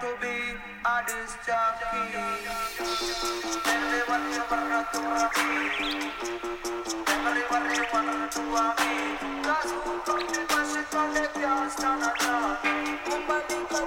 to be a disc jockey. Everyone you pernah to be Everyone you pernah to be Cause untuk di masjid oleh pias tanah Kembali ke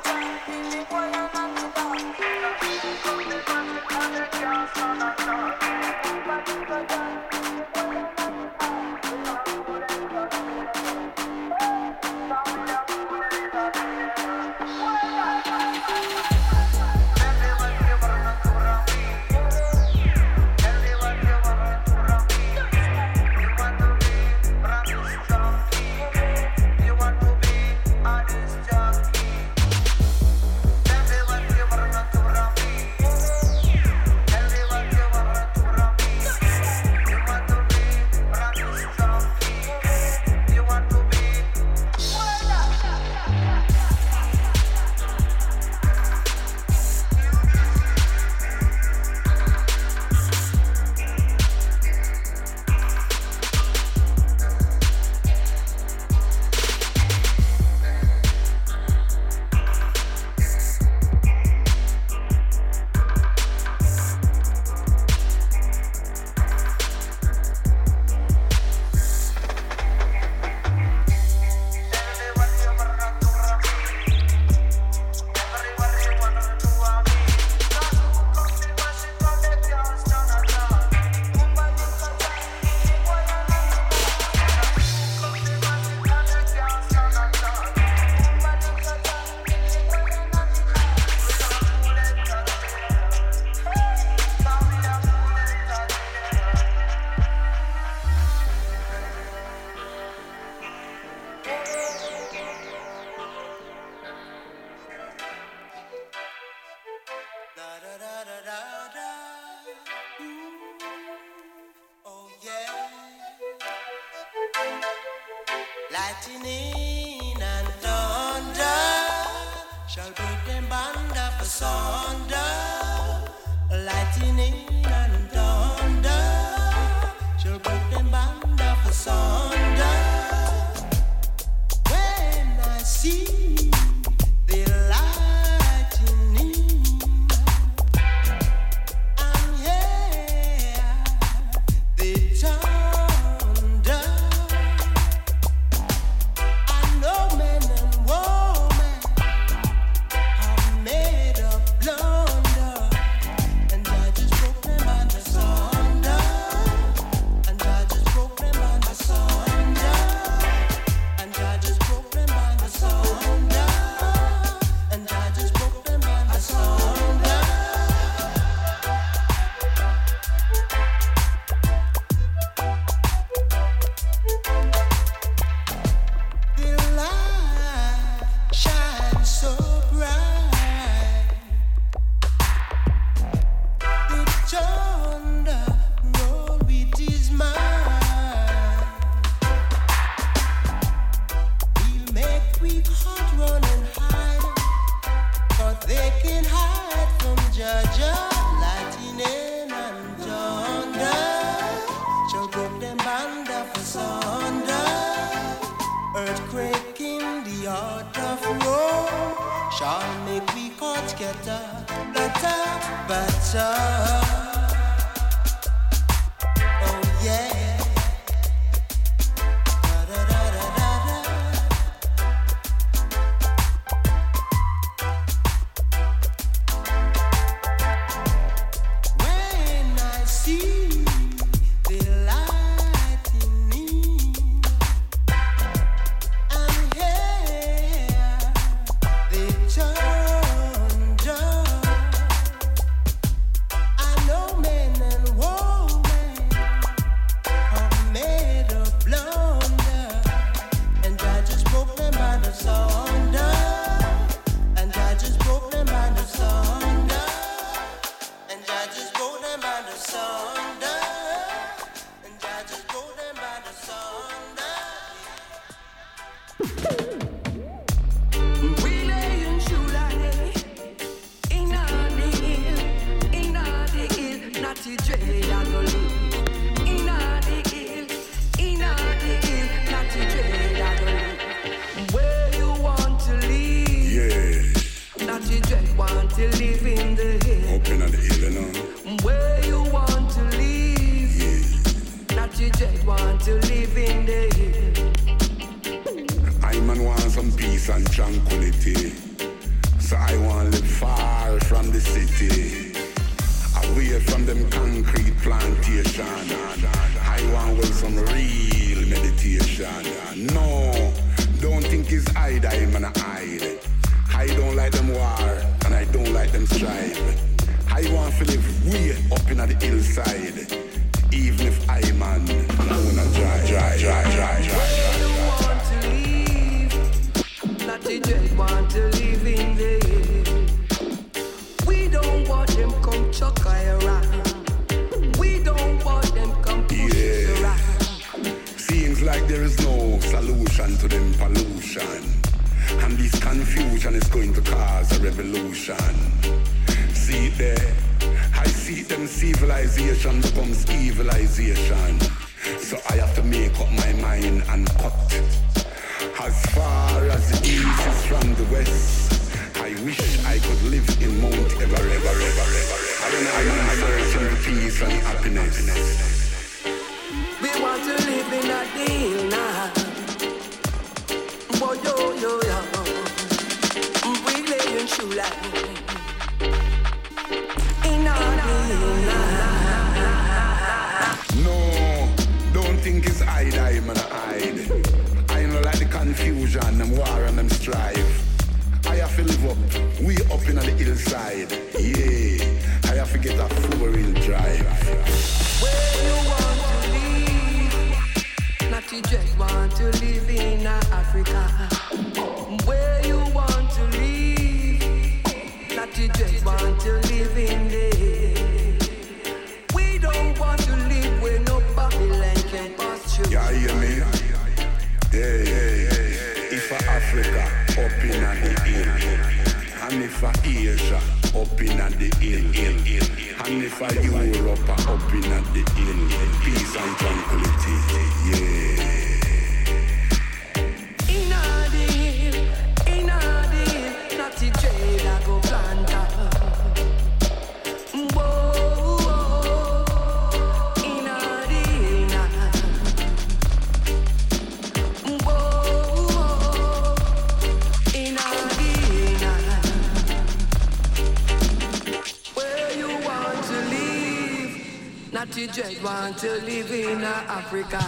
to live in Africa.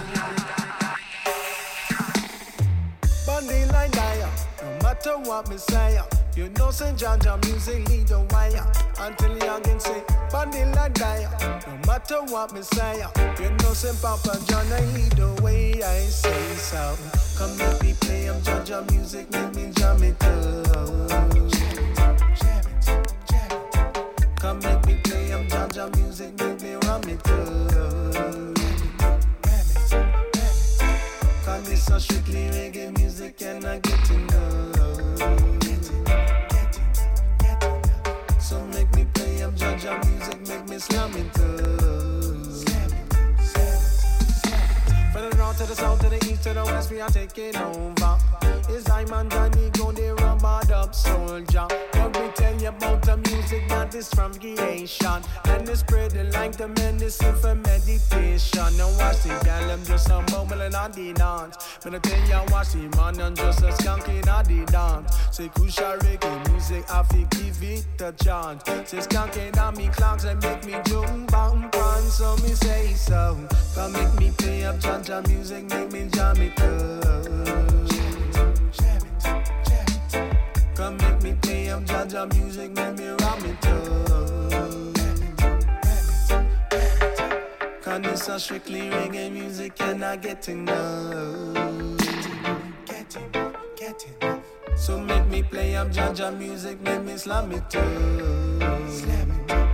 Bundy line dire, no matter what me say. You know St. John John music lead the wire Until young can say Bundy like dire No matter what me say You know St. Papa John I lead the way I say so Come let me play I'm John John music Make me jam it up music that is from creation. And it's spreading like the medicine for meditation. Now watch the gal, I'm just a bubbling on the dance. But I tell you, watch the man, I'm just a skanking on the dance. Say, Kusha reggae music, I feel give it a chance. Say, skanking on me clocks and make me jump, pan. So me say so. Come make me play up, cha music, make me jam it up. Come make me play up Jaja music, make me ram it up. Cause this is strictly reggae music and I get enough. Get enough, get enough. So make me play up Jaja music, make me slam it up. Slam it up.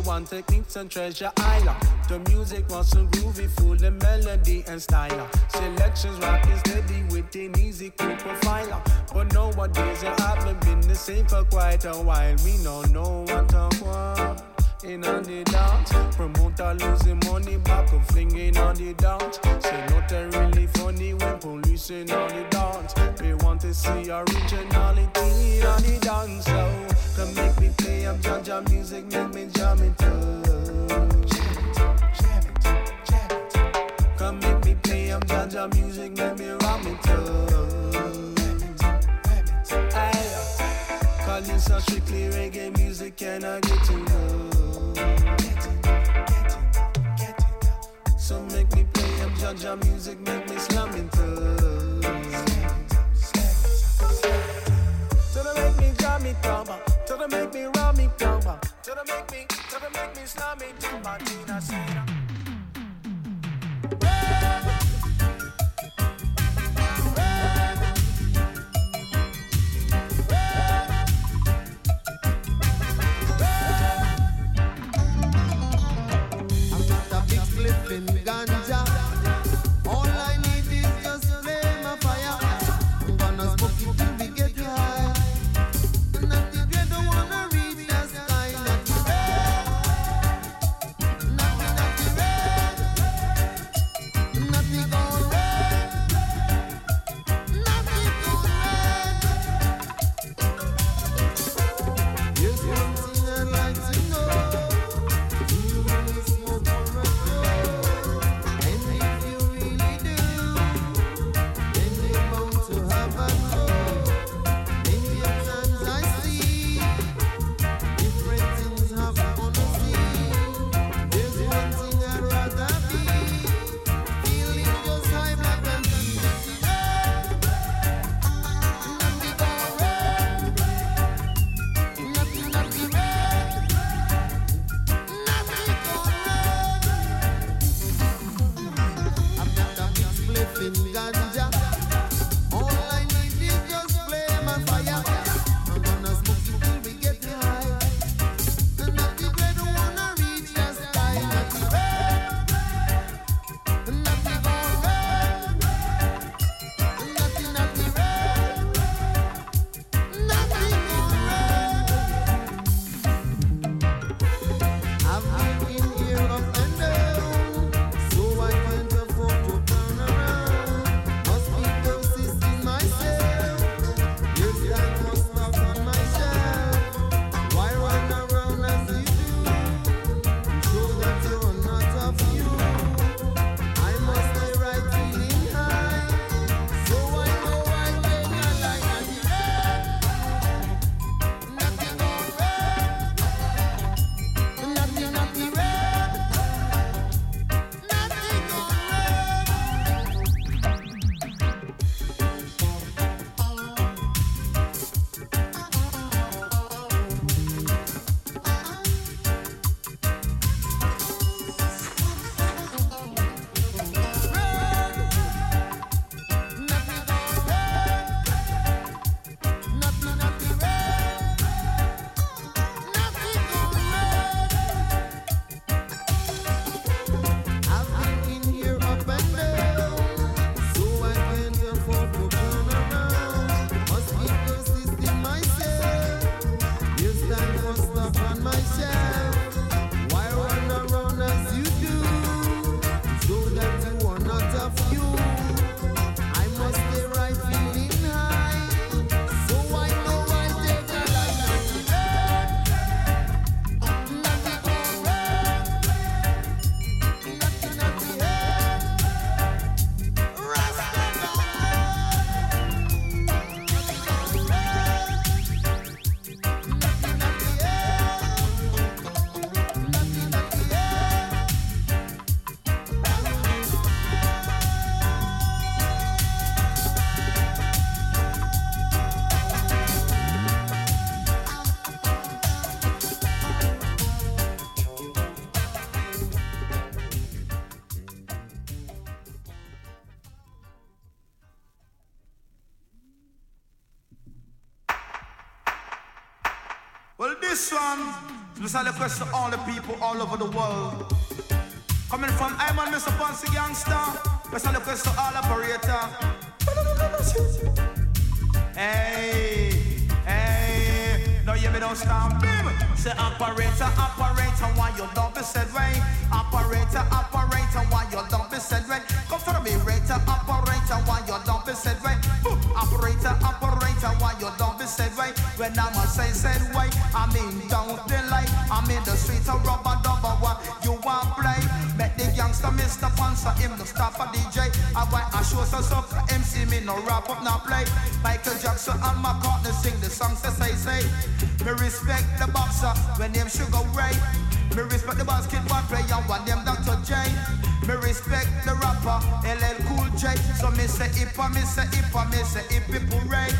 One techniques and treasure island. The music was so groovy, full of melody and style. Selections rocking steady with an easy cool profile. But nowadays it haven't been the same for quite a while. We no know what to in on the dance. Promoter losing money back and flinging on the dance. Say nothing really funny when police in on the dance. They want to see originality on the dance. So come make me play up Jaja music, make me jam it up. Come make me play up Jaja music, make me ram it up. Hey, call this strictly reggae music, and I get to know. Music, make me slam it up. Till they make me jam it up, till they make me ram it up, till they make me, till they make me slam it up, Martina Sina. This one, this is a request to all the people all over the world. Coming from Ayman, Mr. Ponce Gangster. This is a request to all operator. Hey, hey, no, you me don't stop. Beam. Say operator, operator, why you don't be said way? Operator, operator, why you don't be said for me, rater, operator, why you don't be said way? Operator, operator, why you don't be said way? When I'm a say said way, I mean don't delay. I'm in the streets of rubber double what you want play. met the youngster Mr. Panzer him the stop a DJ. I buy a show so suck MC me no rap up now play. Michael Jackson and McCartney sing the songs that say say. Me respect the boxer when name Sugar Ray. Me respect the basketball player one them Dr. J. Me respect the rapper LL Cool J. So me say hippa, me say hippa, me say hippie hooray.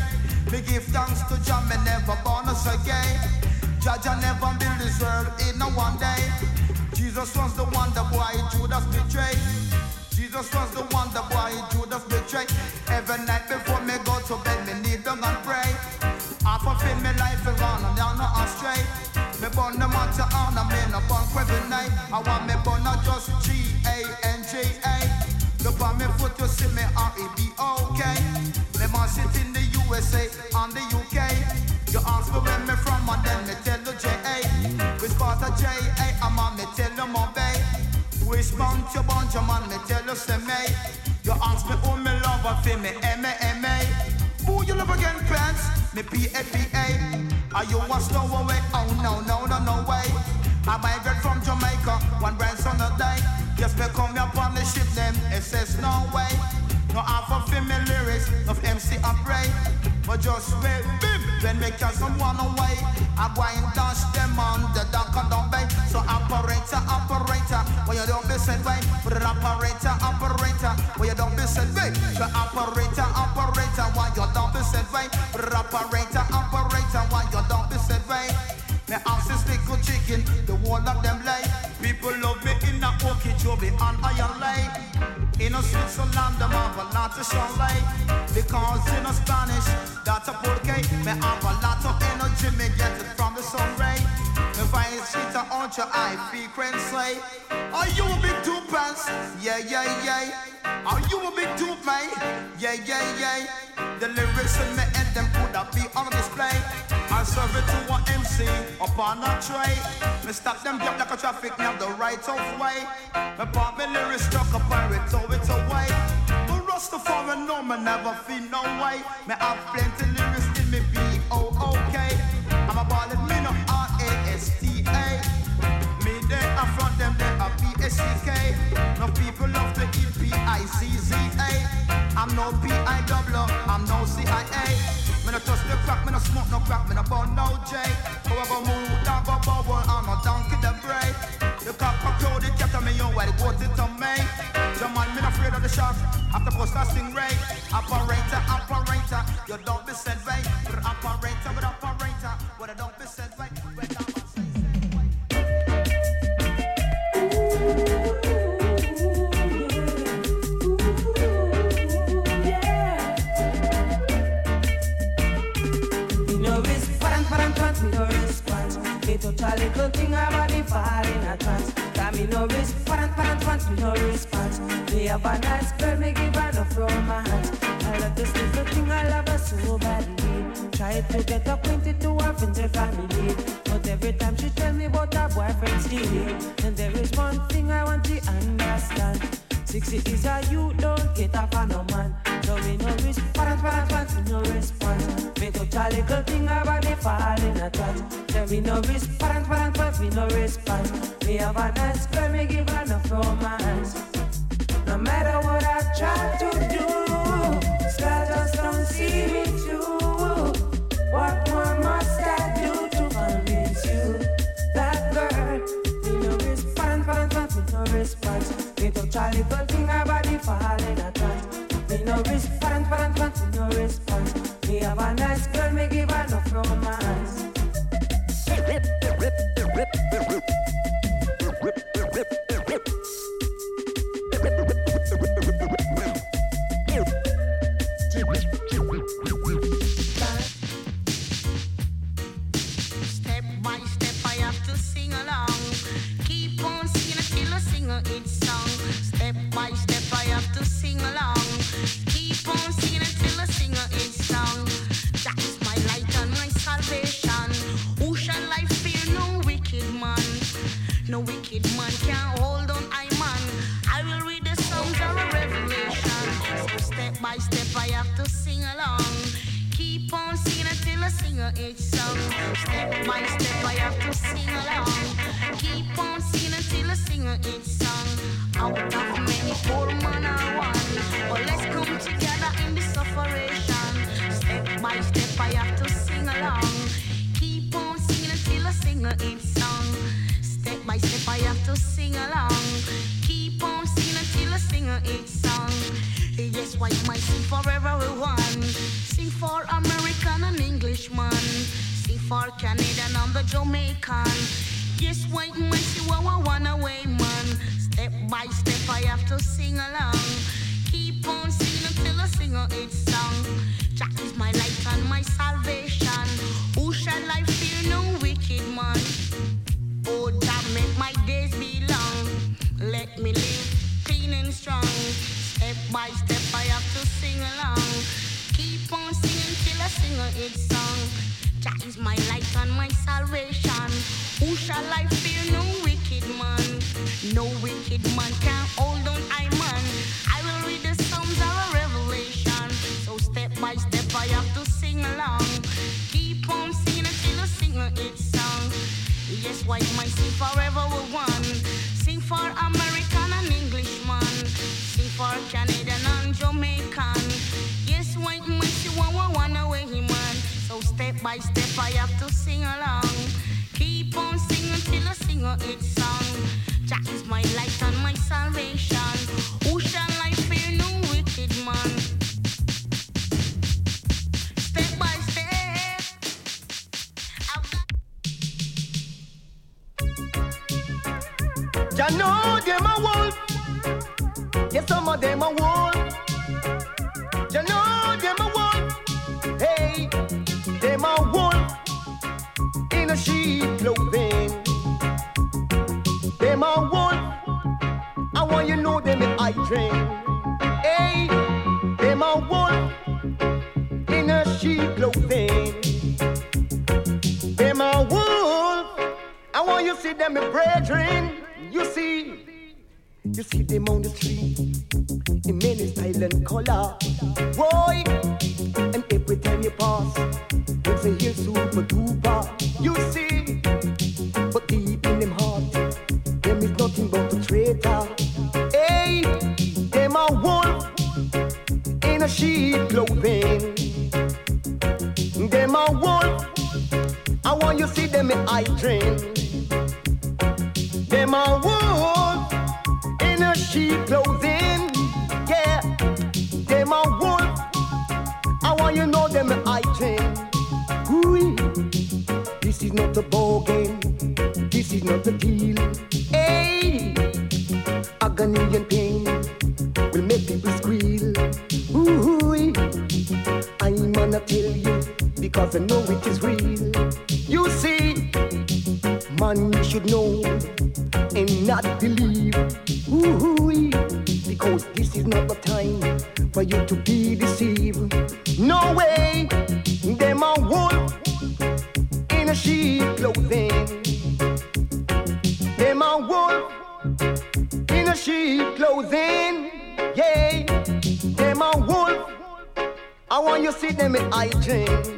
Me give thanks to Jah, me never born us again. Jaja never build this world in a one day. Jesus was the the boy Judas betrayed. Jesus was the the boy Judas betrayed. Every night before me go to bed, me kneel down and pray. I fulfill me life run and down no astray. Me born the matter on a man up on every night. I want me born not just G A N J A. Look on me foot, you see me R E B O K. Me man sit in the USA and the UK. You ask me where me from and then me tell you J A. Which part of J A? I'm on me tell you Mobay. Which month you your man me tell you say me. You ask me who me love, I feel me M A M A. Who you love again, pants? Me P A P A. Are you a stowaway? Oh no, no, no, no way. I migrate from Jamaica, one brand on a day. Yes, me come up on the ship, them says no way. No half of me lyrics, of MC I. But just wait, bim, when me catch someone away. I go and dash them on the dock of the bay. So operator, when you don't be said way. But operator, operator, when you don't be said way. The operator, operator, why you don't be said way. But operator, operator, why you don't be said way. Me house is little chicken, the whole of them lay. People love me in a Okeechobee and Iron Lake. In a Switzerland, them have a lot to chalet. Because in a Spanish, that's a pulque. Me have a lot of energy, me get it from the sun ray. If I sit on your high frequency, are you a big two pants? Yeah, yeah, yeah. Are you a big two man? Yeah, yeah, yeah. The lyrics in me and them could be on display. I serve it to one MC upon a tray. Me stop them jump like a traffic, have the right of way. Me pop me lyrics struck and it throw it away. The Rastafari know me never feel no way. Me have plenty lyrics in me a P-S-C-K. No people love to eat P-I-C-Z-A. I'm no P-I-double, I'm no C-I-A. Me no touch the crack, me no smoke no crack, me no burn no J. Go go move, down go bubble, I'm no donkey the brain. The cock a crow, the cat on me, yo, why the goat it on me? The man, me no afraid of the shark, after post a stingray. Operator, operator, you don't be said right. Operator, but operator, what I don't be said right. To get acquainted to her friends and our family. But every time she tell me about her boyfriend stealing. And there is one thing I want to understand. Sixty is a you don't get up on no man. So me no parent, parent, me no respond. Me touch a little thing, her body fall in a trance. Then me no parent, parent, me no respond. Me have a nice girl, me give her no romance. No matter what I try to do, still just don't see me through. What a little thing, her body fall in a trance. Me no respond, parent, parent, me no respond. Me have a nice girl, me give her no romance. Step by I sing each song. Step by step, I have to sing along. Keep on singing until I sing each song. Out of many, four man are one. Oh, let's come together in this operation. Step by step, I have to sing along. Keep on singing until I sing each song. Step by step, I have to sing along. Keep on singing until I sing each song. Yes, white might sing for everyone. Sing for American and Englishman. Sing for Canadian and the Jamaican. Yes, white might sing what I want away, man. Step by step, I have to sing along. Keep on singing until I sing each song. Jah is my light and my salvation. Who shall I fear? No wicked man. Oh, that make my days be long. Let me live clean and strong. Step by step, I have to sing along. Keep on singing till I sing each song. Jah is my light and my salvation. Who shall I fear? No wicked man. No wicked man can hold on I man. I will read the Psalms of a revelation. So step by step, I have to sing along. Keep on singing until I sing each song. Yes, white might sing forever we one. Sing for American by step I have to sing along. Keep on singing till I sing each song. Jah is my light and my salvation. Who shall I fear? No wicked man. Step by step. Ya know them a wolf. Yes, some of them a wolf. A sheep clothing. Them a wolf. I want you know them eye train. Hey, them a wolf in a sheep clothing. Them a wolf. I want you see them brethren. You see, you see them on the street in many style and color. Boy, and You see, but deep in them heart, them is nothing but a traitor. Hey, them a wolf in a sheep clothing. Them a wolf. I want you see them in eye train. Them a wolf in a sheep clothing. Yeah, them a wolf. I want you know them in eye train. Ooh, not a ball game. This is not a deal. Hey, agony and pain will make people squeal. Ooh, I'm gonna tell you because I know it is real. You see, man, you should know and not believe. Ooh, because this is not the time for you to be deceived. See them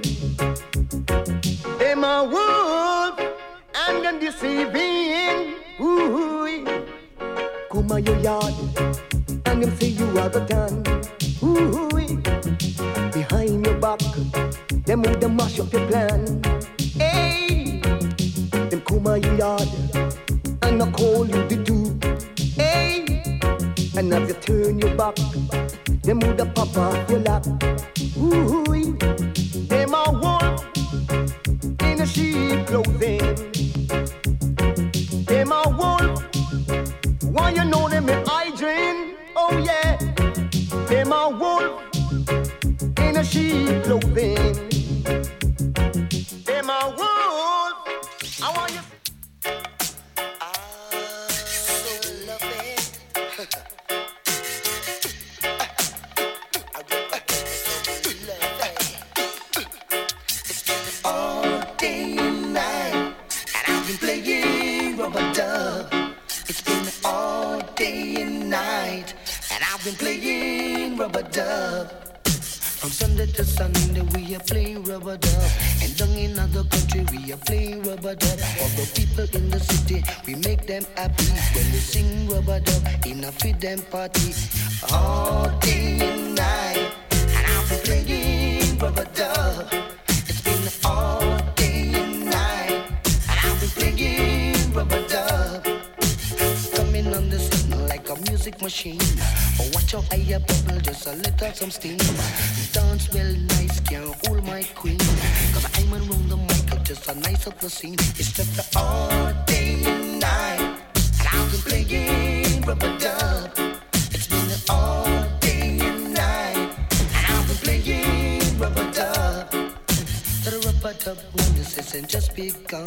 and just begun.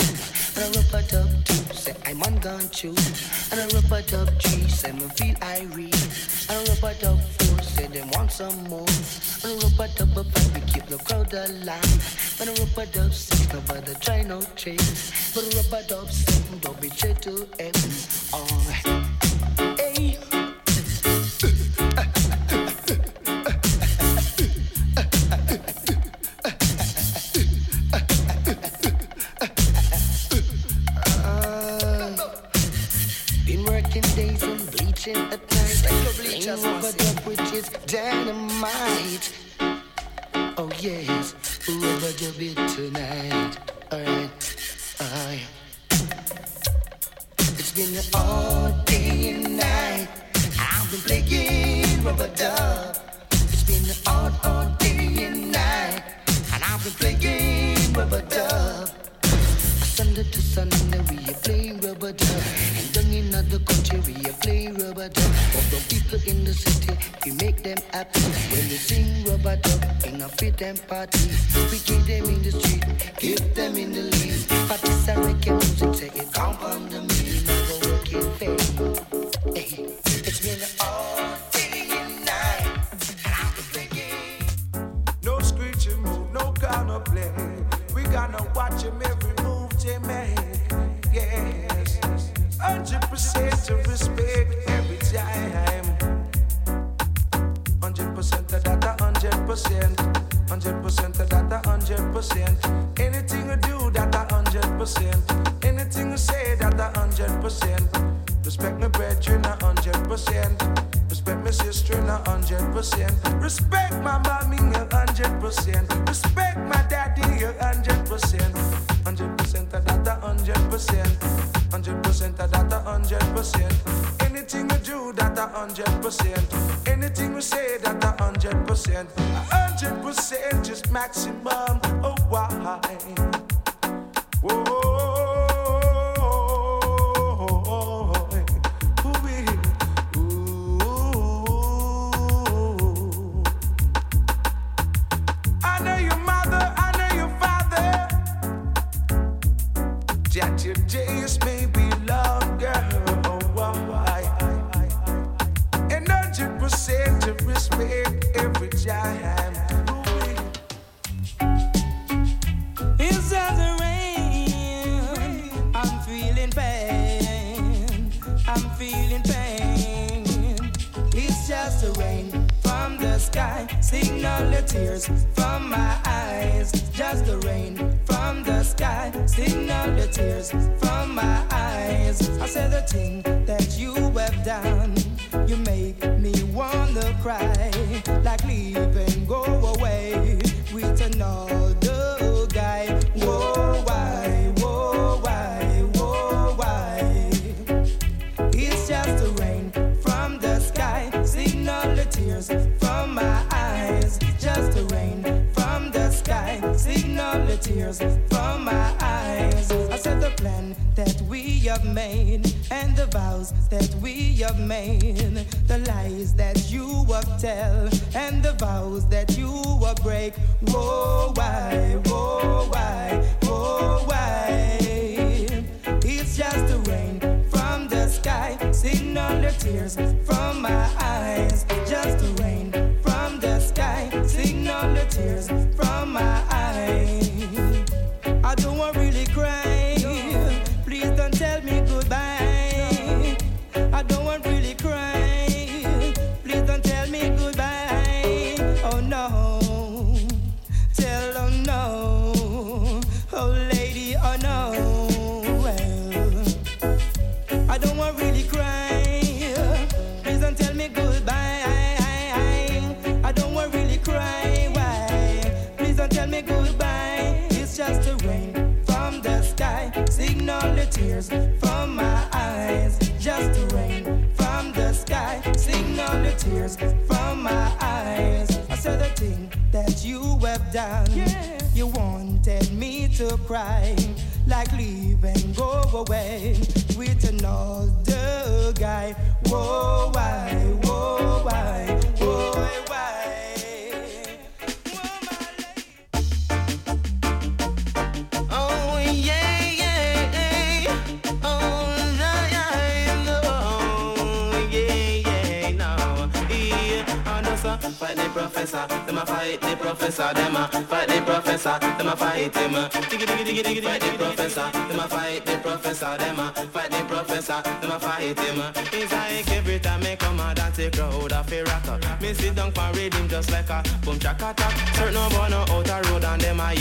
And I rub it up two, say I'm on gun two. And I rub it up three, say me feel I read. And I rub it up four, say them want some more. And I rub it up five, we keep the crowd alive. And I rub it up six, nobody try no tricks. But I rub it up seven, don't be straight to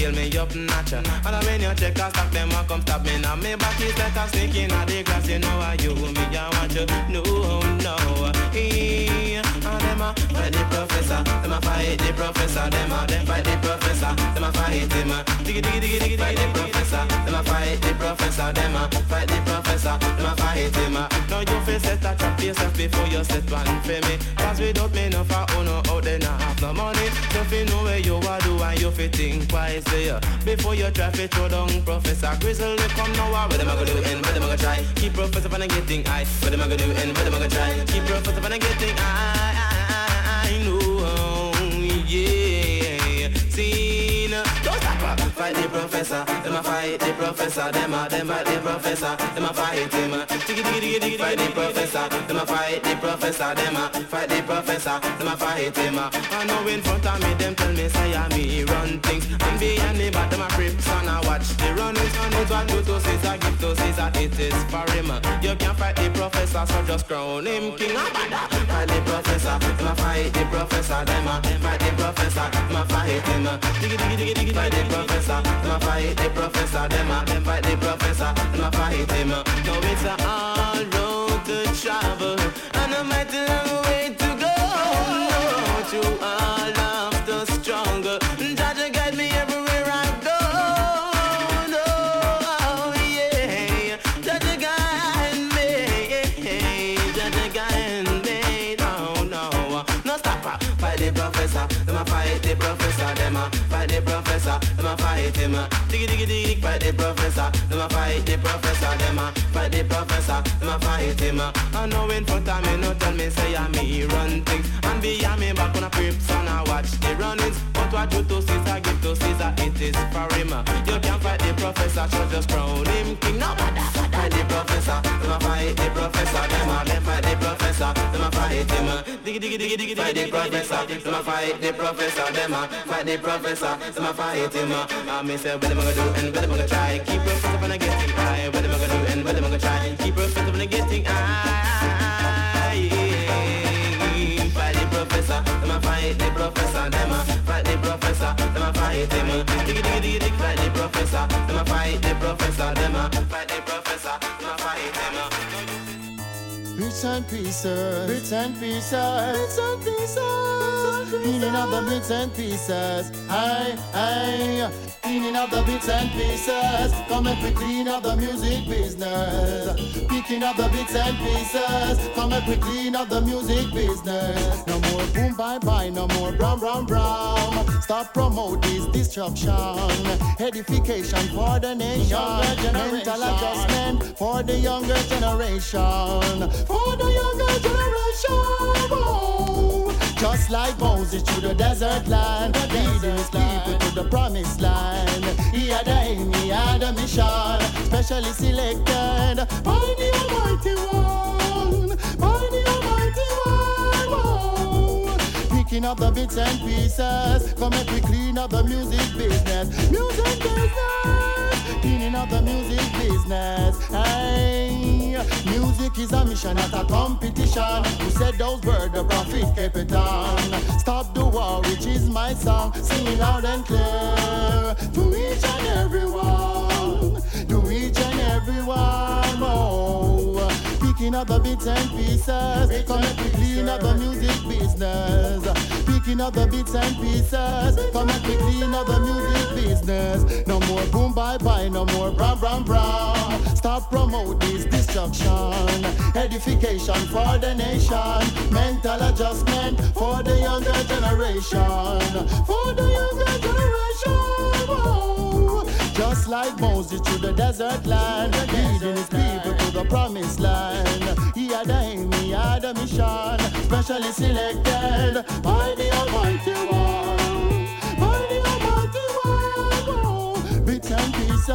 yell me up notch. And I when you check a stop them a come stop me now. Me back is like a snake in a the grass. You know how you me I want you. No, no. Yeah. And them a fight the professor. Them a fight the professor. Them a them fight the professor. Them a fight him. Diggy diggy diggy diggy fight the professor. Them a fight the professor. Them a fight the professor. Them a fight him. Now you face set a trap yourself before you set one for me. Cause without me no for uno out there not have no money. So fi know where you a do and you fi think twice there. Before you try fi throw down Professor Grizzle, they come now. What them a go do and what them a go try? Keep Professor from getting high. What them a go do and what them a go try? Keep Professor from getting high. Professor, them a fight the professor, them a them fight the professor, them a fight him. Fight the professor, them a fight the professor, them a fight the professor, them a fight him. I know in front of me, them tell me say I me run things, and behind me but them a crips and I watch the runnings. And it's what you to Caesar, give to Caesar, it is for him. You can't fight the professor, so just crown him king of bada. Fight the professor, them a fight the professor, them a fight the professor, them a fight him. Diggy diggy diggy diggy fight the professor, them a fight the professor, them a fight the professor, them a fight him. Now it's a hard road to travel, and a mighty a fight him. uh, Diggy diggy diggy, fight the professor, them a fight the professor, them a fight the professor, them a fight him. uh. I know in front of me, no tell me say I me run things, and behind me back on a crips and I watch the runnings. But what you to Caesar, give to Caesar, it is for him. You can't fight the professor, so just crown him king. No matter professor, them a fight the professor, them a them fight the professor, them a fight him. uh. Diggy diggy diggy diggy, fight the professor, them a fight the professor, them a fight the professor, them a fight him. uh. I me say what them a gonna do and what them a gonna try. Keep professor from getting high. What them a gonna do and what them a gonna try. Keep professor from getting high. yeah. Fight the professor, them a fight the professor, them a fight the professor, them a fight him. uh. Diggy diggy diggy diggy, fight the professor, them a fight the professor, them a fight the Bits and pieces, bits and pieces, bits and pieces, cleaning up the bits and pieces. Aye, aye, cleaning up the bits and pieces. Come and we clean up the music business. Picking up the bits and pieces. Come and we clean up the music business. No more boom bye bye, no more brown brown brown. Stop promote this destruction. Edification for the nation. Mental adjustment for the younger generation. For the younger generation. Just like Moses to the desert land, leading his people to the promised land. He had a aim, he had a mission, specially selected by the Almighty One, by the Almighty One. Picking up the bits and pieces, come and we clean up the music business, music business, cleaning up the music business. Hey, music is a mission, not a competition. Who said those words? The prophet Capleton. Stop the war, which is my song, singing loud and clear to each and everyone, to each and everyone. Oh, picking up the bits and pieces, come and we clean up the music business. Picking up the bits and pieces, come and we clean up the music business. No more boom bye bye, no more brown brown brown. Stop promote this destruction. Edification for the nation, mental adjustment for the younger generation. For the younger generation. Oh. Just like Moses to the desert land, leading his people the promised land. He had a aim, he had a mission, specially selected by the Almighty One. By the Almighty One. Bits and pieces,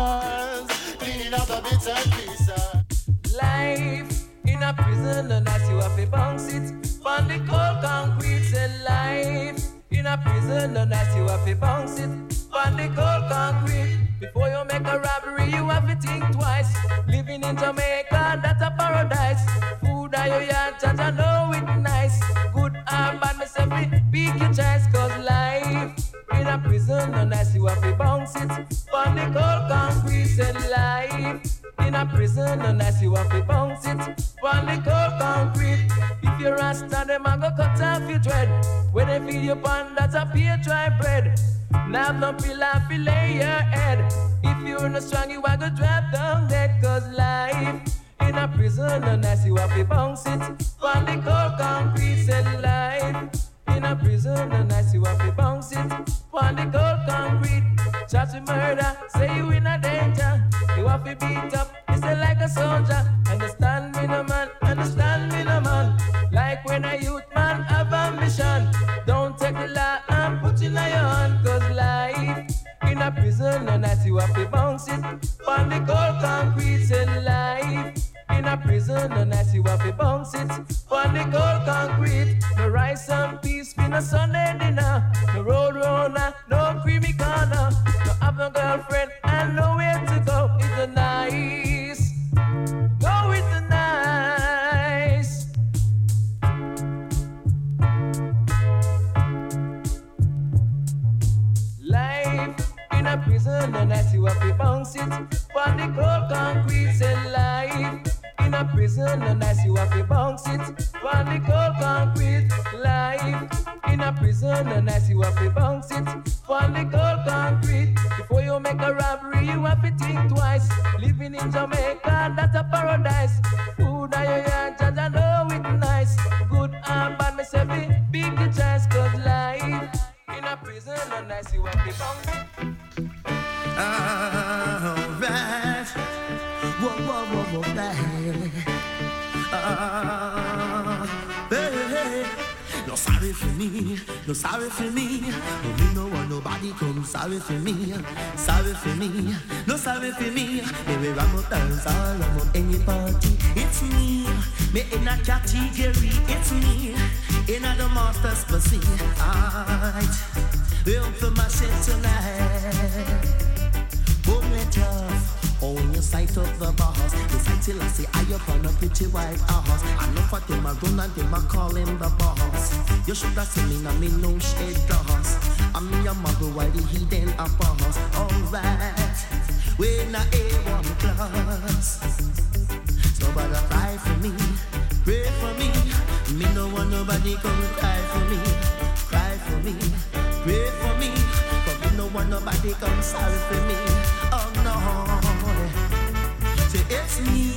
cleaning up the bits and pieces. Life in a prison, and as you have to bounce it on the cold concrete. Say life in a prison, and as you have to bounce it on the cold concrete. Before you make a robbery, you have to think twice. Living in Jamaica, that's a paradise. Food are your yard, judge, I know it nice. Good or bad, myself, pick your choice, cause life in a prison, no nice, you have to bounce it. On the cold concrete, say life in a prison, nice, you have to bounce it. On the cold concrete, if you're rasta, them a go cut off your dread. When they feed you pan, that's a pure dry bread. Now don't no pillar, lay your head. If you're not strong, you are gonna drop down dead. Cause life in a prison, nice, you have to bounce it. On the cold concrete, say life in a prison, nice, you have to bounce it. On the cold concrete, charge with murder, say you in a danger. You have to beat up, listen like a soldier. Understand me, no man, understand me, no man. Like when a youth man have a mission. don't take the law and put in your hand. Cause life in a prison, no nice, you have to bounce it. On the cold concrete, say life. In a prison, no nice, you have to bounce it. On the cold concrete, no rice and peace, be no Sunday dinner. No road No girlfriend and nowhere to go. It's a nice. Go the nice. Life in a prison, no nice, you have to bounce it. On the cold concrete, say life. In a prison, no nice, you have to bounce it. On the cold concrete. In a prison, and I see what to bounce it. On the cold concrete, before you make a robbery, you have to think twice. Living in Jamaica, that's a paradise. Food your yard, judge, I know it nice. Good and bad, me be big the chance, cause life. In a prison, and I see what to bounce it. Alright. Whoa, whoa, whoa, whoa, baby. Hey. No sorry for me, no sorry for me. No, me no want nobody come sorry for me. Sorry for me, no sorry for me. Baby, I'm up dance all, up any party. It's me, me in a category. It's me, in a the master's pussy. Alright, we up for my shit tonight. Boom it off. Own your sight of the boss. The sight till I see I up on a pretty white horse. I know for them I run and them I call him the boss. You should have seen me now me no shade loss. I'm your mother while the heathen a boss. Alright, we not A1 class. Better cry for me, pray for me. Me no want nobody come cry for me, cry for me, pray for me. Cause me no want nobody come sorry for me. Oh no. Say it's me,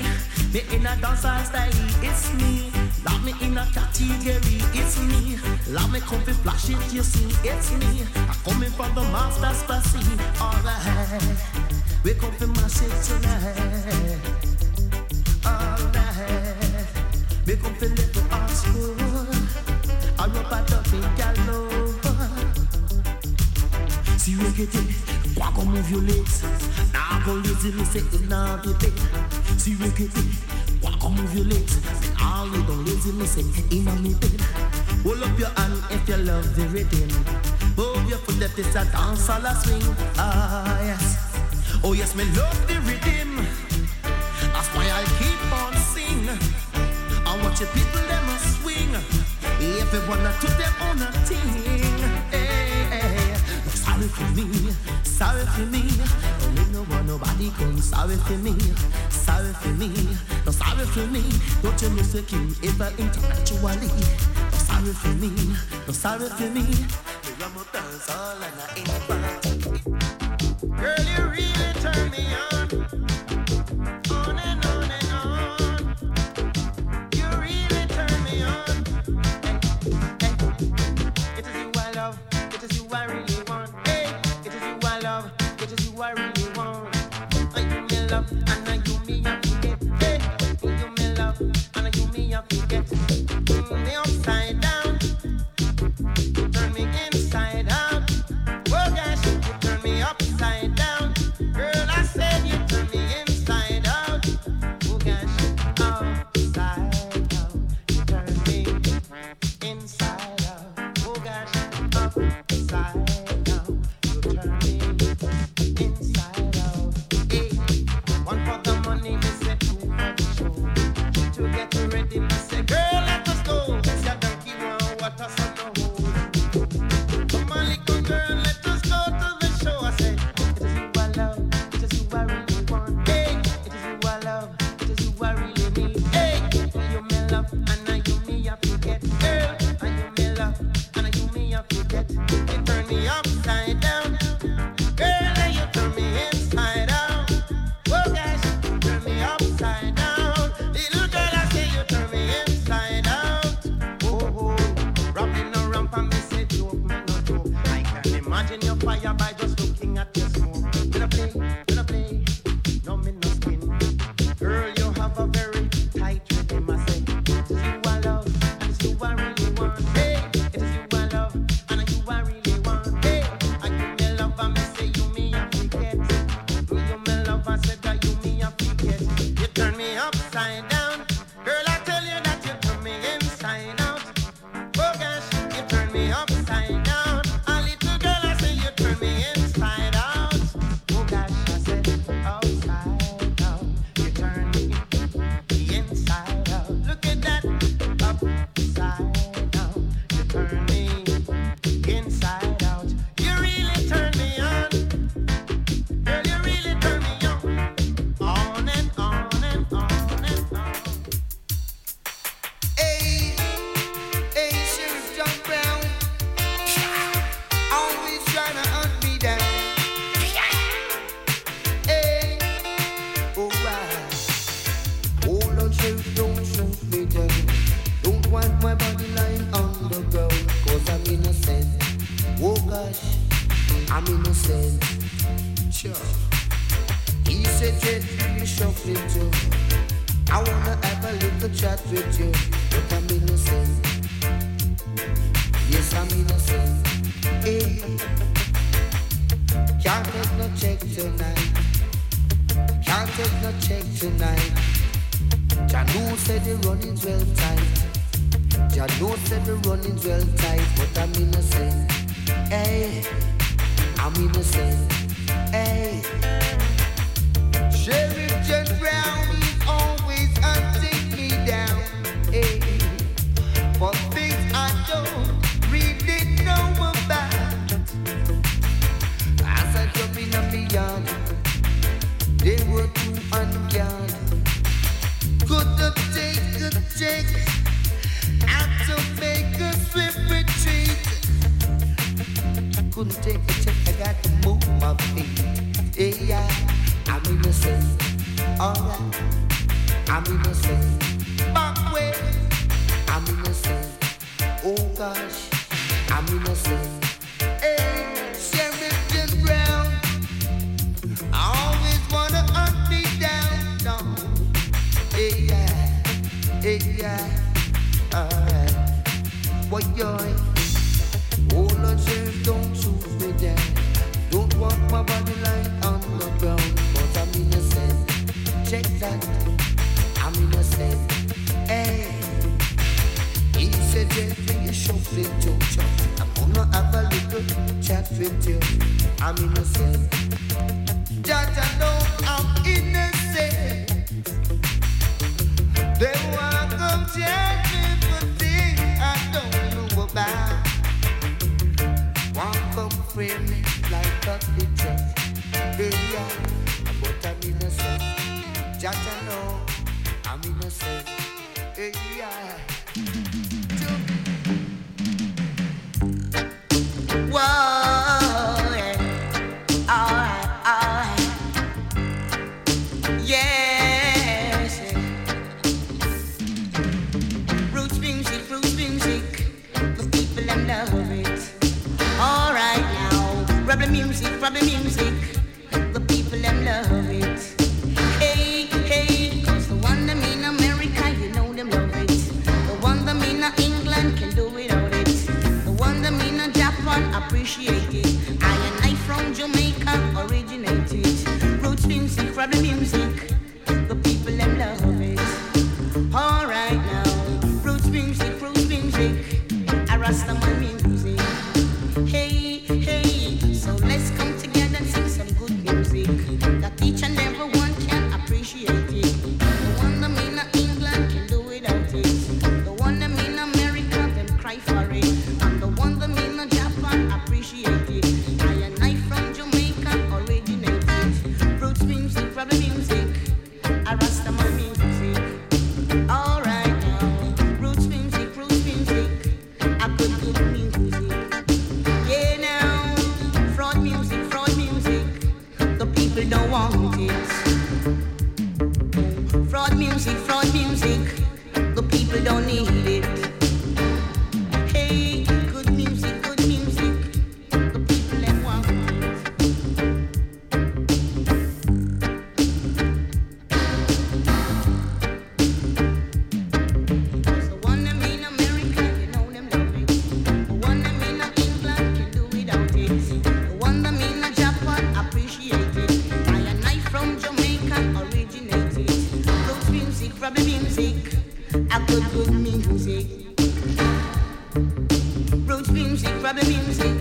me in a dancehall style, it's me. Love me in a category, it's me. Love me come fi flash it, you see, it's me. I coming from the master's pussy, alright. We come fi mash it tonight, alright. We come fi little art school, I rope a duck in gallow. See you get it, walk on move your legs. Now go lazy, me say it now be big. See you get it, walk on move your legs. And all you don't lazy, me say me bed. Hold up your hand if you love the rhythm. Move your foot if it's a dance or a swing. Ah yes, oh yes, me love the rhythm. That's why I keep on sing. I watch the people them a swing. Everyone a do their own a thing. Sorry for me, sorry for me. No me no want nobody come sorry for me, sorry for me. No sorry for me. Don't you know say king ever intellectually? No sorry for me, no sorry for me. Up dance all and I ain't. Girl, you really turn me on, by the music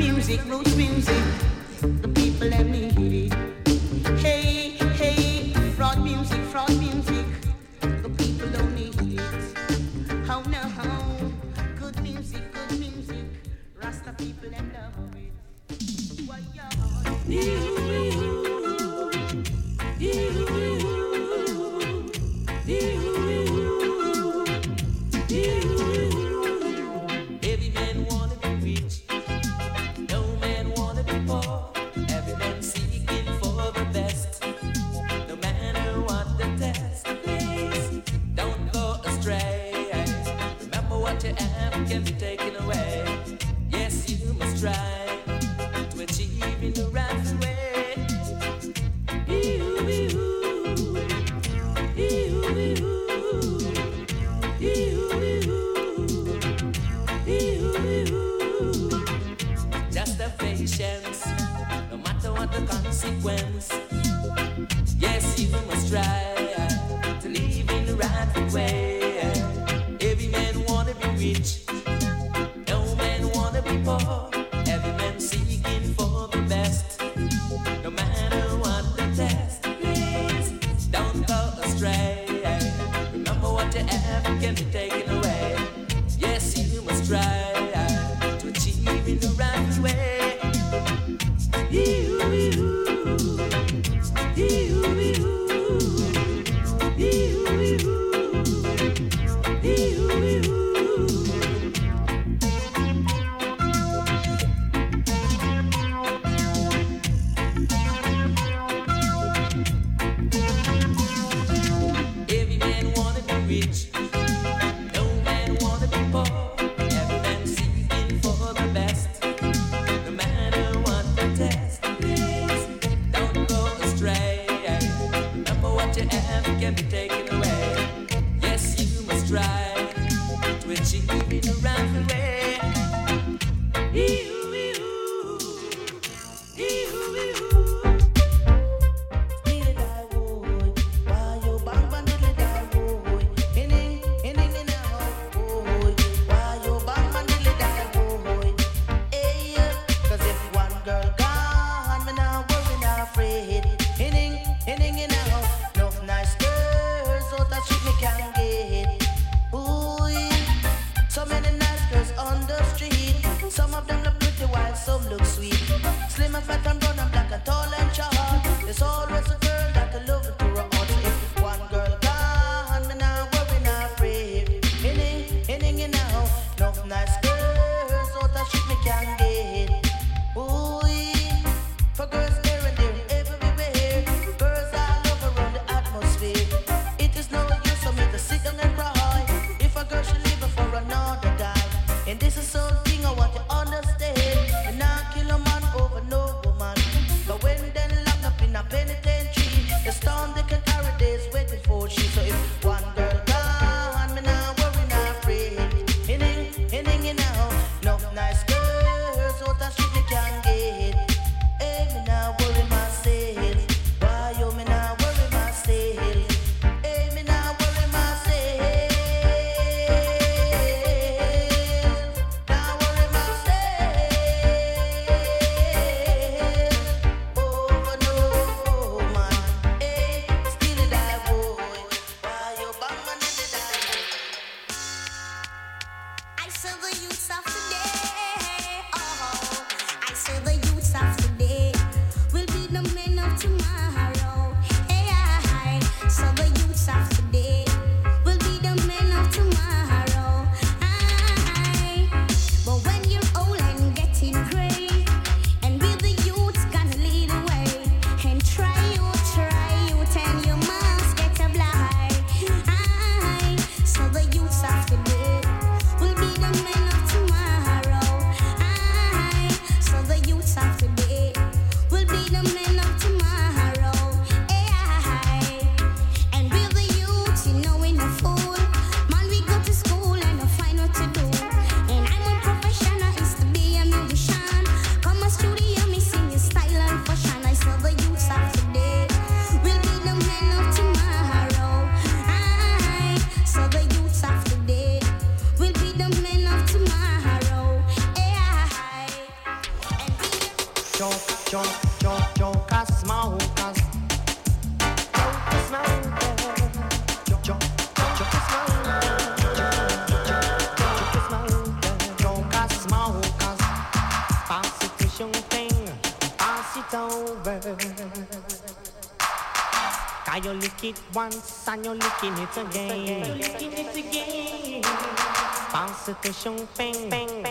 you, you, you. lick it once and you're licking it again. You're licking it again. Pass it to champagne.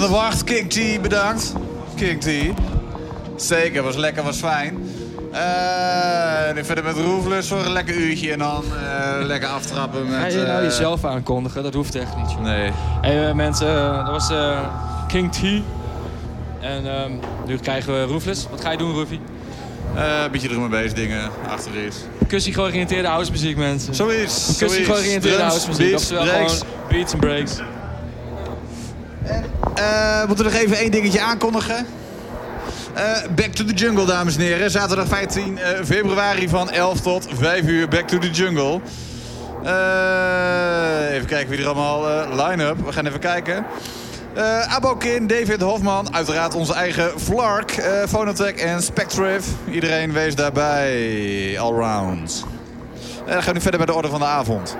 Van de wacht. King T, bedankt. King T. Zeker, was lekker, was fijn. Nu verder met Roofless voor een lekker uurtje en dan eh, lekker aftrappen met... Ga je nou eh, jezelf aankondigen? Dat hoeft echt niet. joh. Nee. Hey, mensen, dat was King T. En ehm, nu krijgen we Roofless. Wat ga je doen, Roofie? Eh, een beetje ermee bezig, dingen achter is. Kussie georiënteerde housemuziek, mensen. Zoiets. Kussie georiënteerde housemuziek. beats, Oftewel breaks. gewoon beats en breaks. Eh, moeten we nog even één dingetje aankondigen? Eh, Back to the Jungle, dames en heren. Zaterdag 15 eh, februari van 11 tot 5 uur. Back to the Jungle. Even kijken wie er allemaal eh, line-up. We gaan even kijken. Eh Abokin, David Hofman, uiteraard onze eigen eh Phonotech en Spectriv. Iedereen wees daarbij, allround. En dan gaan we nu verder bij de orde van de avond.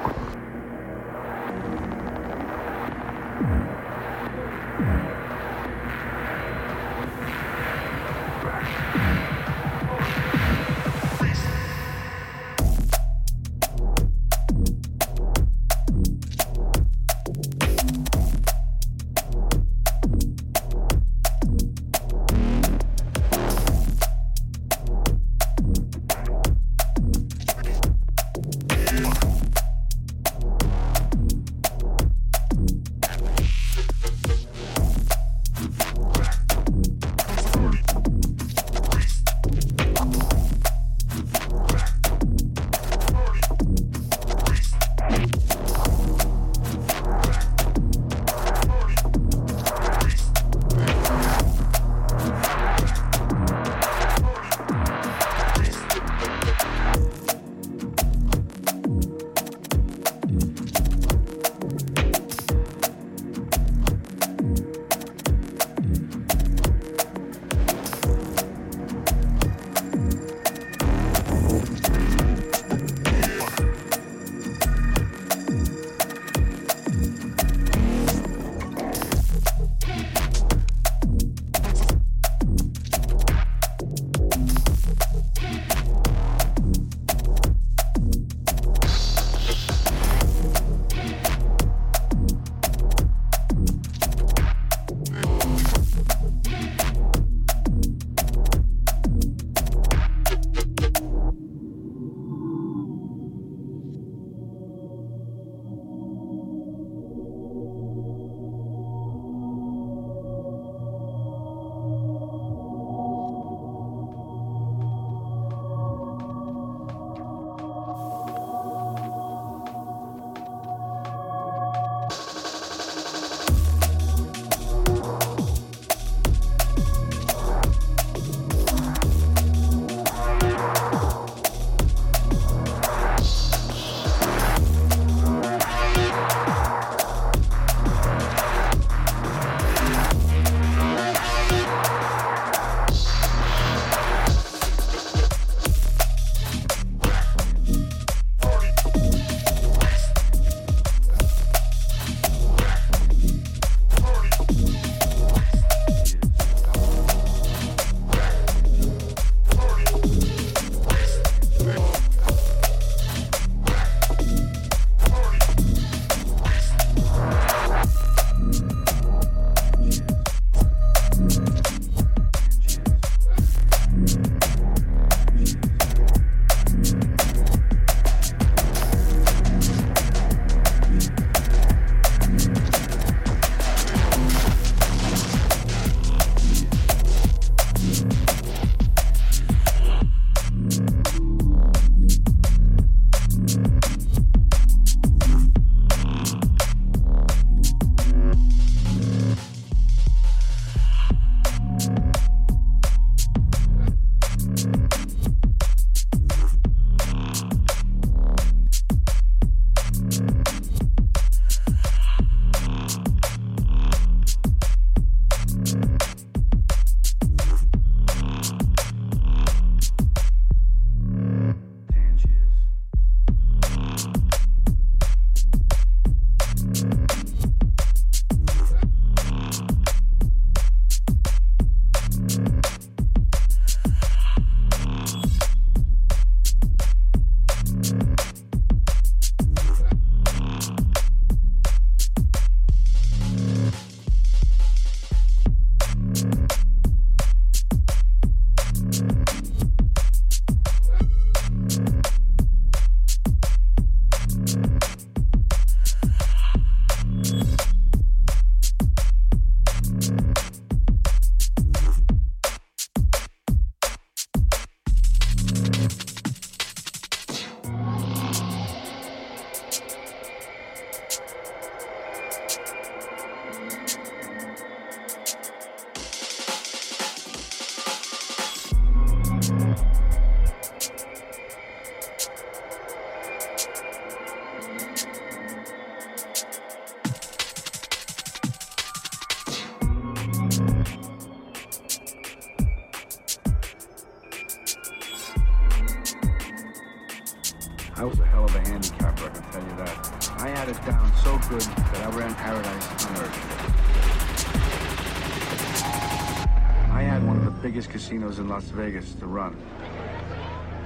Casinos in Las Vegas to run.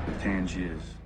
The Tangiers.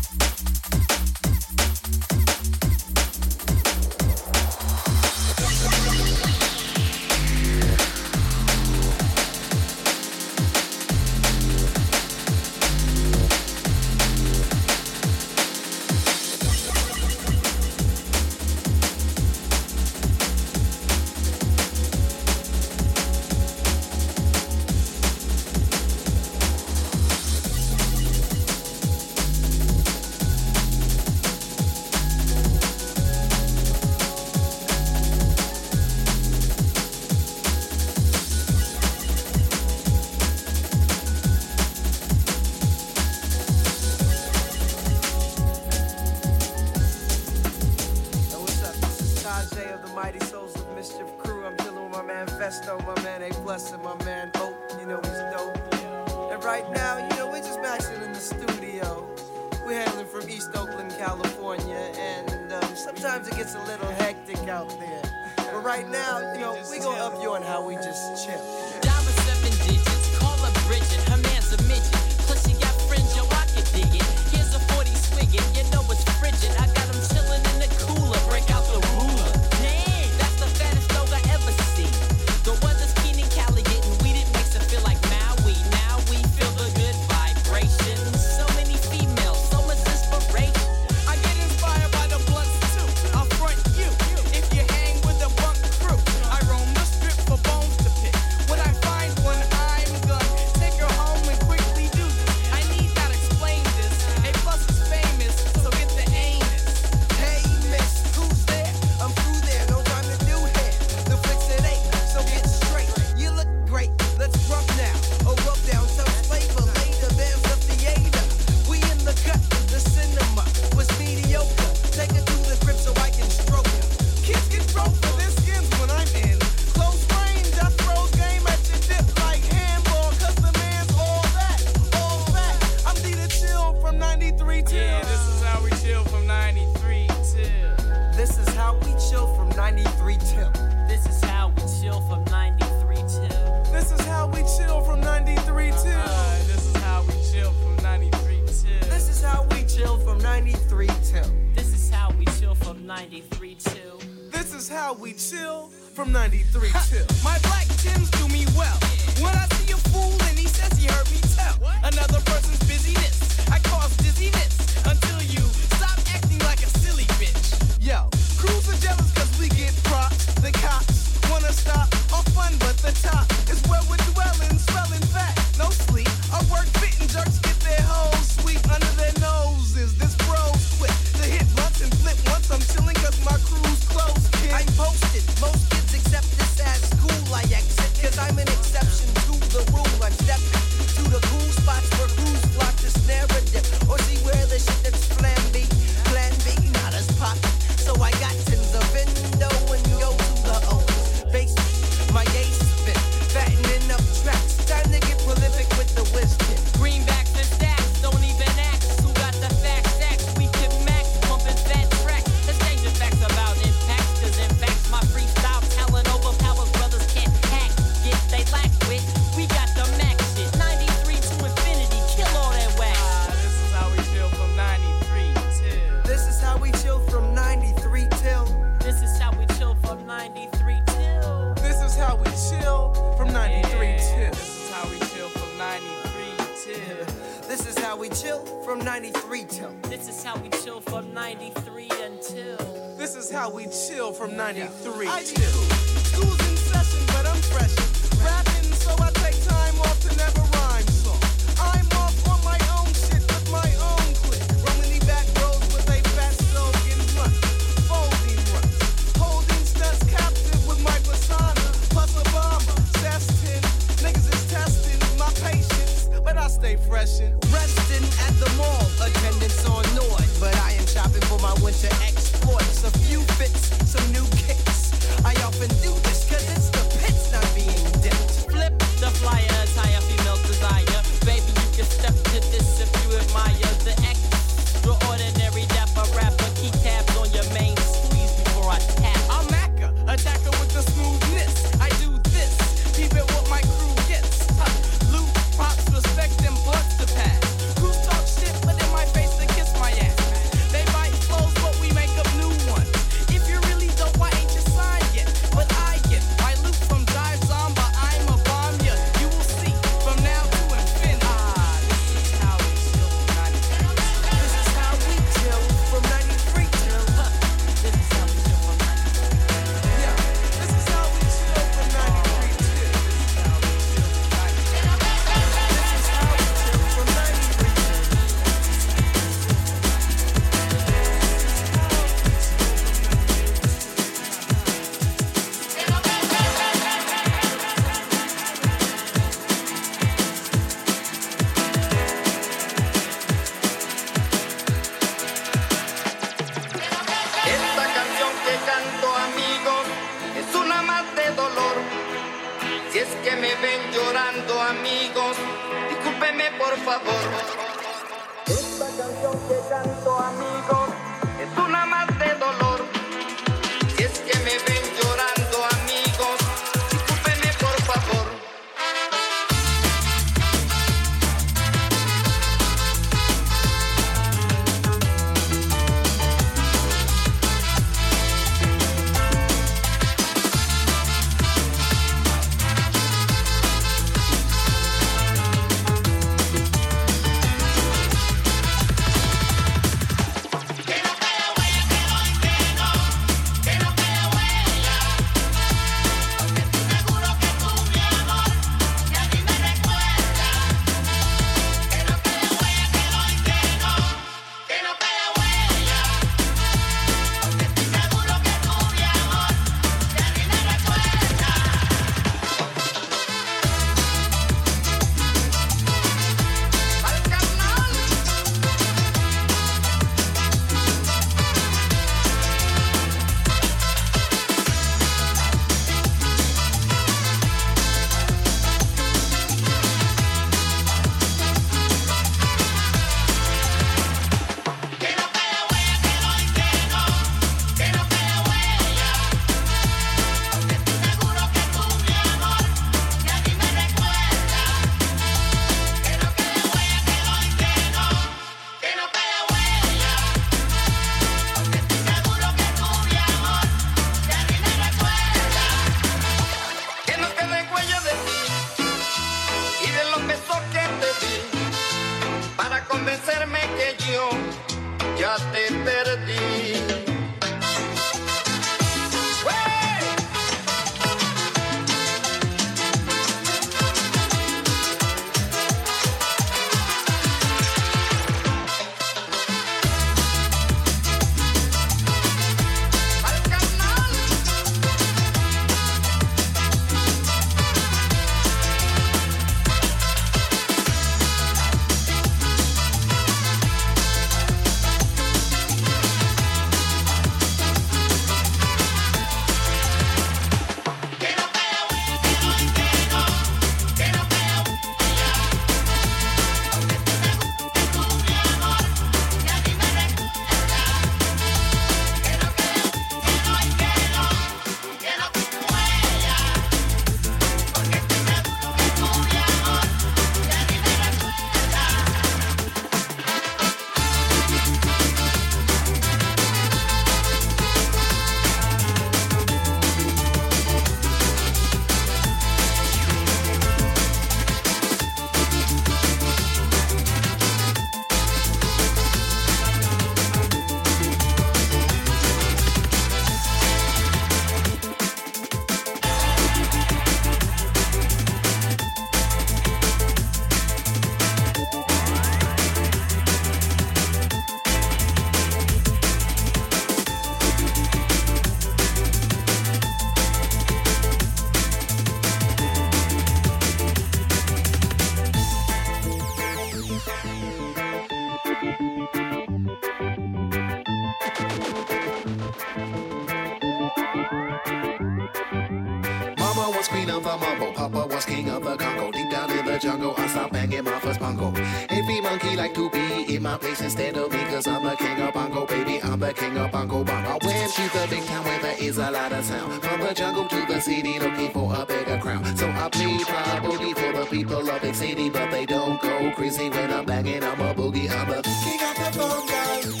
Jungle, I stopped banging my first bongo. Every monkey like to be in my place instead of me, cause I'm the king of bongo, baby. I'm the king of bongo bongo. Went to the big town where there is a lot of sound. From the jungle to the city, looking for a bigger crown. So I play boogie for the people of big city, but they don't go crazy when I'm banging. I'm a boogie, I'm the king of the bongo,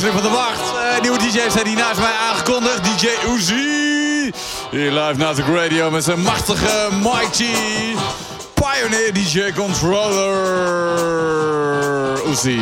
de van de wacht. Eh, nieuwe DJ's zijn hier naast mij aangekondigd. DJ Uzi. Hier live Natic Radio met zijn machtige Mighty Pioneer DJ Controller. Uzi.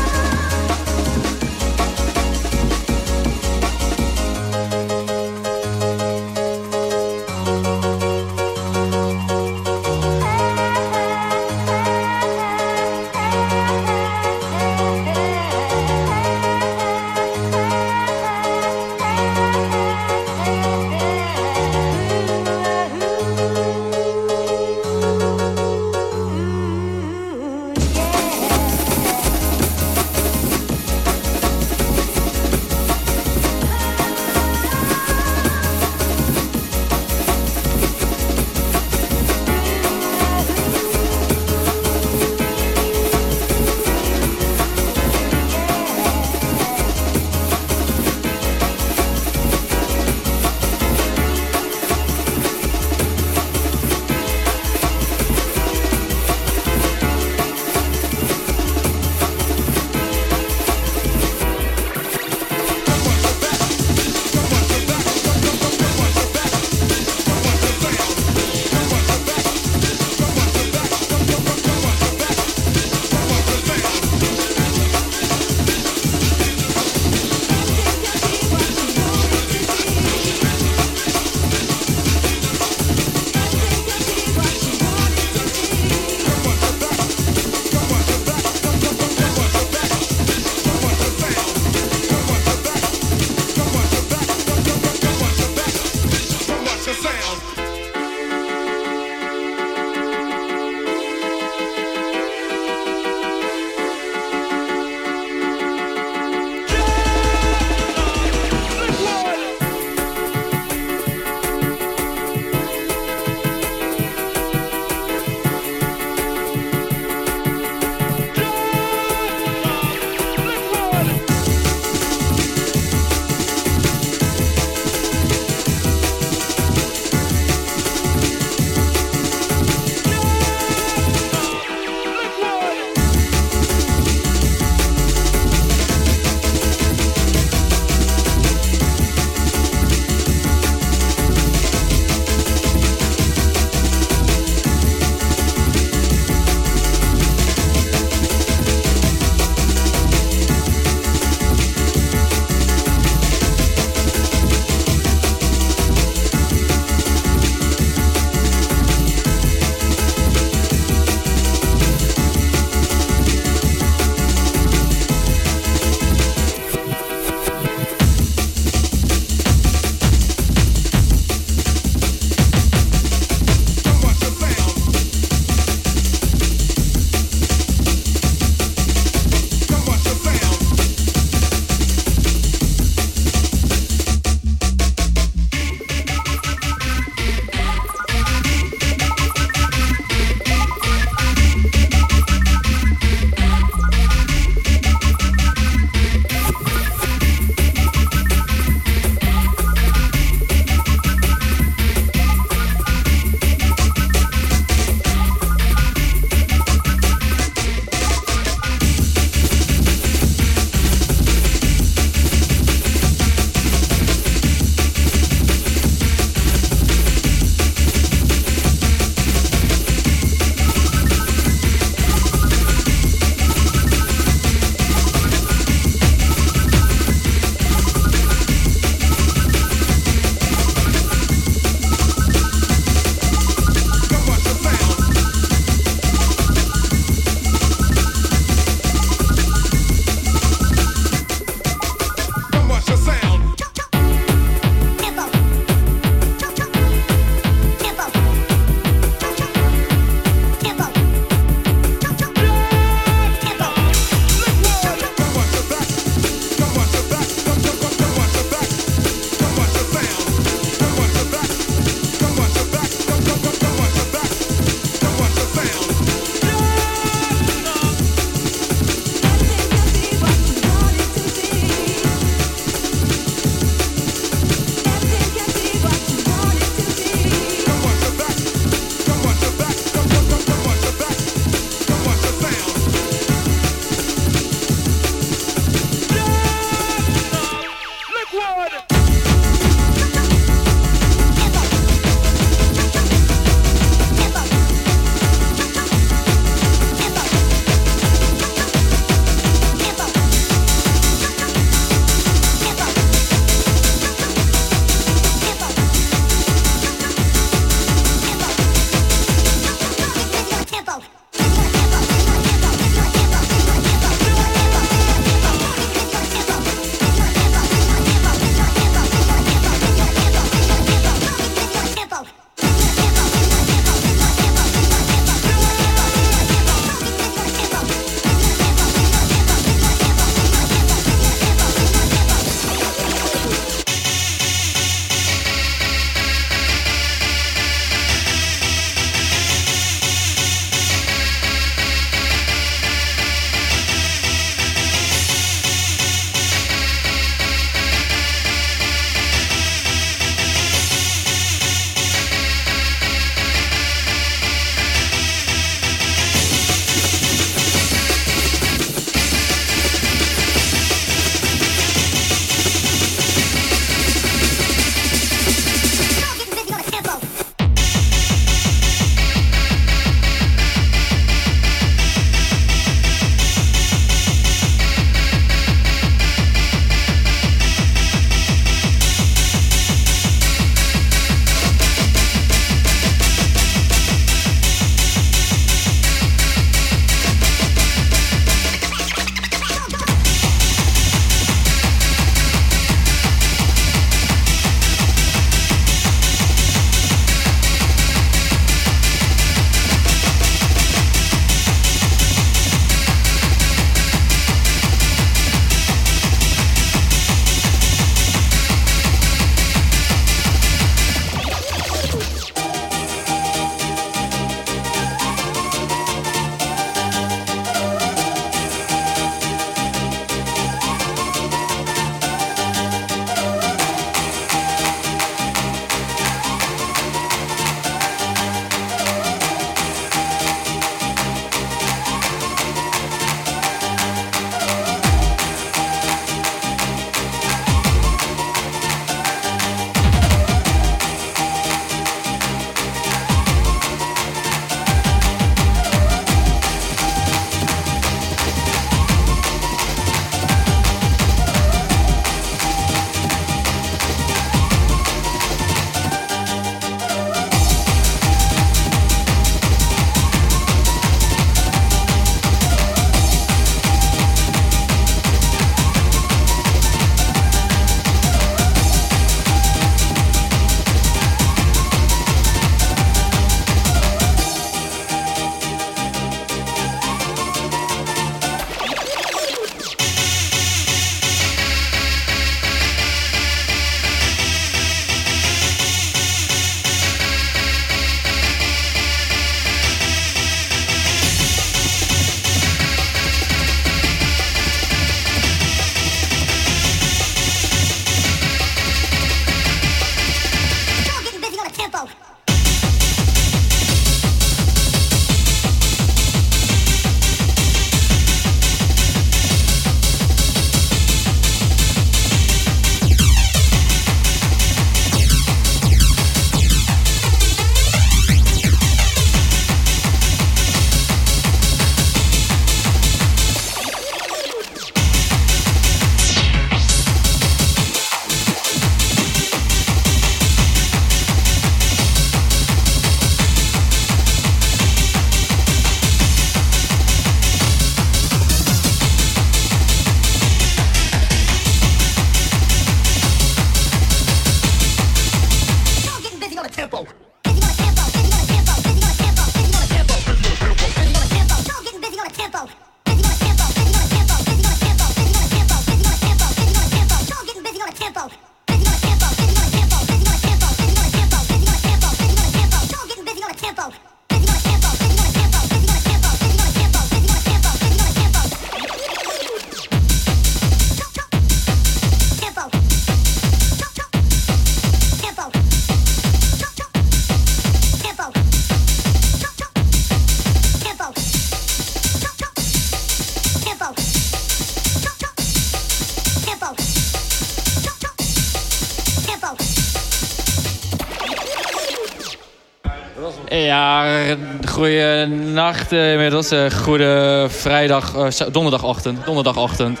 Eh, inmiddels. Eh, goede vrijdag, eh, donderdagochtend. Donderdagochtend.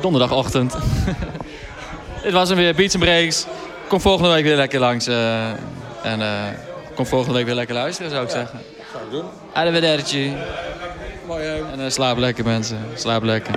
Donderdagochtend. Dit was hem weer, Beats and Breaks. Kom volgende week weer lekker langs. eh, en kom volgende week weer lekker luisteren, zou ik zeggen. Zou ik doen. Arrivederci. Mooi? En slaap lekker mensen. Slaap lekker.